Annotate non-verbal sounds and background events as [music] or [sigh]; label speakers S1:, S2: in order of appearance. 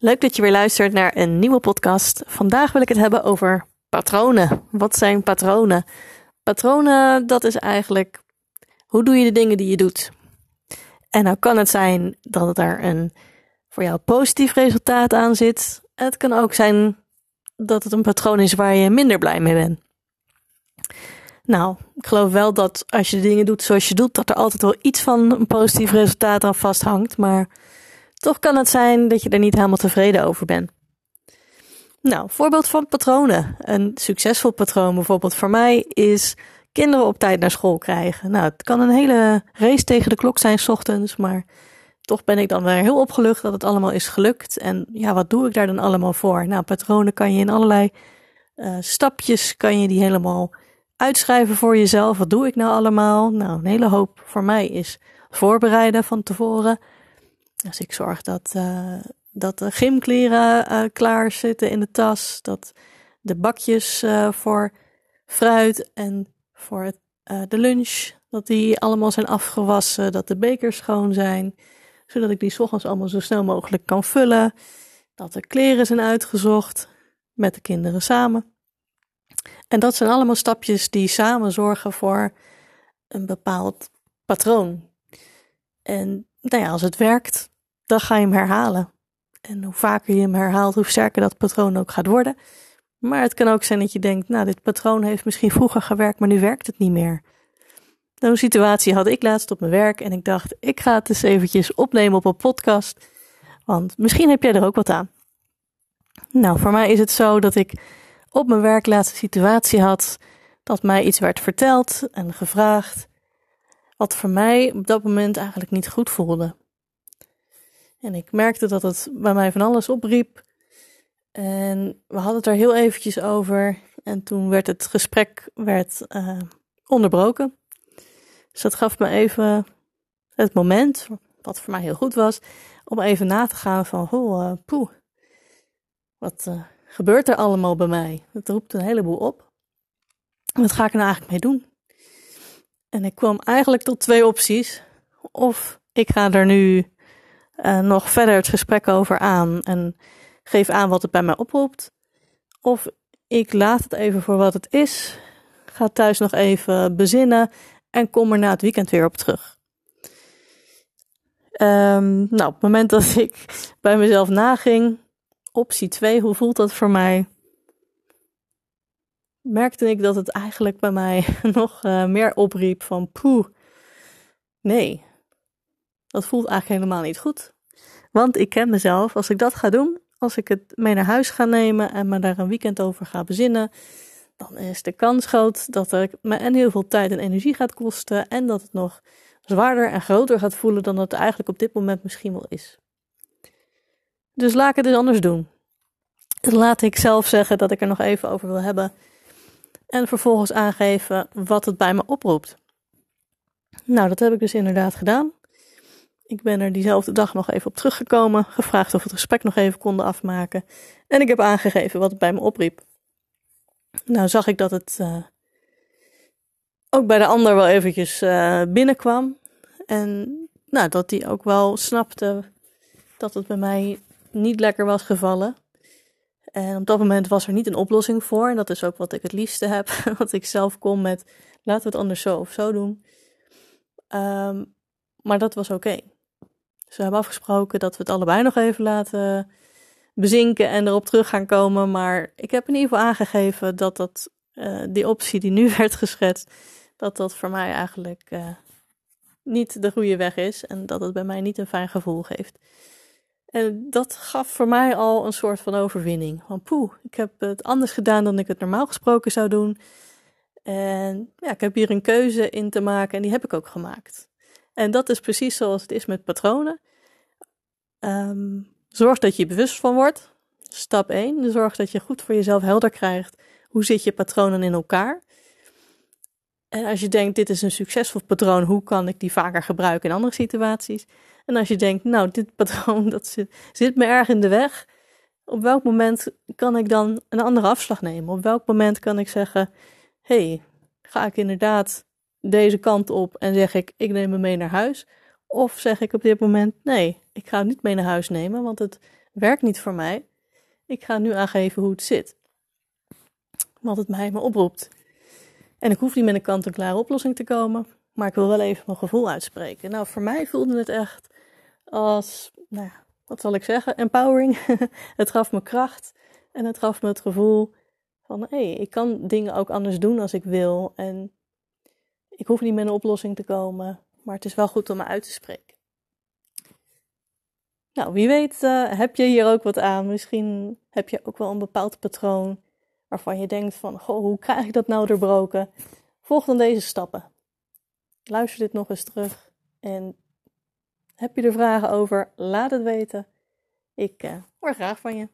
S1: Leuk dat je weer luistert naar een nieuwe podcast. Vandaag wil ik het hebben over patronen. Wat zijn patronen? Patronen, dat is eigenlijk hoe doe je de dingen die je doet. En nou kan het zijn dat er een voor jou positief resultaat aan zit. Het kan ook zijn dat het een patroon is waar je minder blij mee bent. Nou, ik geloof wel dat als je de dingen doet zoals je doet, dat er altijd wel iets van een positief resultaat aan vasthangt. Maar toch kan het zijn dat je er niet helemaal tevreden over bent. Nou, voorbeeld van patronen. Een succesvol patroon bijvoorbeeld voor mij is kinderen op tijd naar school krijgen. Nou, het kan een hele race tegen de klok zijn s ochtends, maar toch ben ik dan weer heel opgelucht dat het allemaal is gelukt. En ja, wat doe ik daar dan allemaal voor? Nou, patronen kan je in allerlei uh, stapjes, kan je die helemaal uitschrijven voor jezelf. Wat doe ik nou allemaal? Nou, een hele hoop voor mij is voorbereiden van tevoren. Dus ik zorg dat, uh, dat de gymkleren uh, klaar zitten in de tas. Dat de bakjes uh, voor fruit en voor de lunch, dat die allemaal zijn afgewassen. Dat de bekers schoon zijn. Zodat ik die ochtends allemaal zo snel mogelijk kan vullen. Dat de kleren zijn uitgezocht. Met de kinderen samen. En dat zijn allemaal stapjes die samen zorgen voor een bepaald patroon. En nou ja, als het werkt, dan ga je hem herhalen. En hoe vaker je hem herhaalt, hoe sterker dat patroon ook gaat worden. Maar het kan ook zijn dat je denkt, nou, dit patroon heeft misschien vroeger gewerkt, maar nu werkt het niet meer. Zo'n situatie had ik laatst op mijn werk en ik dacht, ik ga het eens eventjes opnemen op een podcast. Want misschien heb jij er ook wat aan. Nou, voor mij is het zo dat ik op mijn werk laatst een situatie had dat mij iets werd verteld en gevraagd, wat voor mij op dat moment eigenlijk niet goed voelde. En ik merkte dat het bij mij van alles opriep. En we hadden het er heel eventjes over. En toen werd het gesprek werd, uh, onderbroken. Dus dat gaf me even het moment, wat voor mij heel goed was, om even na te gaan van, oh, poeh, wat uh, gebeurt er allemaal bij mij? Het roept een heleboel op. Wat ga ik er nou eigenlijk mee doen? En ik kwam eigenlijk tot twee opties. Of ik ga er nu uh, nog verder het gesprek over aan en geef aan wat het bij mij oproept. Of ik laat het even voor wat het is, ga thuis nog even bezinnen en kom er na het weekend weer op terug. Um, nou, op het moment dat ik bij mezelf naging, optie 2, hoe voelt dat voor mij? Merkte ik dat het eigenlijk bij mij [laughs] nog uh, meer opriep van poeh, nee, dat voelt eigenlijk helemaal niet goed. Want ik ken mezelf, als ik dat ga doen, als ik het mee naar huis ga nemen en me daar een weekend over ga bezinnen, dan is de kans groot dat het me en heel veel tijd en energie gaat kosten en dat het nog zwaarder en groter gaat voelen dan het eigenlijk op dit moment misschien wel is. Dus laat ik het eens anders doen. Laat ik zelf zeggen dat ik er nog even over wil hebben en vervolgens aangeven wat het bij me oproept. Nou, dat heb ik dus inderdaad gedaan. Ik ben er diezelfde dag nog even op teruggekomen, gevraagd of we het gesprek nog even konden afmaken. En ik heb aangegeven wat het bij me opriep. Nou zag ik dat het uh, ook bij de ander wel eventjes uh, binnenkwam. En nou, dat die ook wel snapte dat het bij mij niet lekker was gevallen. En op dat moment was er niet een oplossing voor. En dat is ook wat ik het liefste heb. [laughs] wat ik zelf kom met laten we het anders zo of zo doen. Um, maar dat was oké. Okay. Dus we hebben afgesproken dat we het allebei nog even laten bezinken en erop terug gaan komen. Maar ik heb in ieder geval aangegeven dat dat, uh, die optie die nu [laughs] werd geschetst, dat dat voor mij eigenlijk uh, niet de goede weg is. En dat het bij mij niet een fijn gevoel geeft. En dat gaf voor mij al een soort van overwinning. Van poeh, ik heb het anders gedaan dan ik het normaal gesproken zou doen. En ja, ik heb hier een keuze in te maken en die heb ik ook gemaakt. En dat is precies zoals het is met patronen. Um, zorg dat je bewust van wordt. Stap 1. Zorg dat je goed voor jezelf helder krijgt. Hoe zit je patronen in elkaar? En als je denkt, dit is een succesvol patroon, hoe kan ik die vaker gebruiken in andere situaties? En als je denkt, nou, dit patroon [laughs] dat zit, zit me erg in de weg. Op welk moment kan ik dan een andere afslag nemen? Op welk moment kan ik zeggen, hey, ga ik inderdaad deze kant op en zeg ik, ik neem hem mee naar huis? Of zeg ik op dit moment, nee, ik ga hem niet mee naar huis nemen, want het werkt niet voor mij. Ik ga nu aangeven hoe het zit. Wat het mij me oproept. En ik hoef niet met een kant-en-klare oplossing te komen, maar ik wil wel even mijn gevoel uitspreken. Nou, voor mij voelde het echt als, nou ja, wat zal ik zeggen, empowering. [laughs] het gaf me kracht en het gaf me het gevoel van, hé, hey, ik kan dingen ook anders doen als ik wil. En ik hoef niet met een oplossing te komen, maar het is wel goed om me uit te spreken. Nou, wie weet uh, heb je hier ook wat aan. Misschien heb je ook wel een bepaald patroon waarvan je denkt van, goh, hoe krijg ik dat nou doorbroken? Volg dan deze stappen. Luister dit nog eens terug en heb je er vragen over? Laat het weten. Ik uh, hoor graag van je.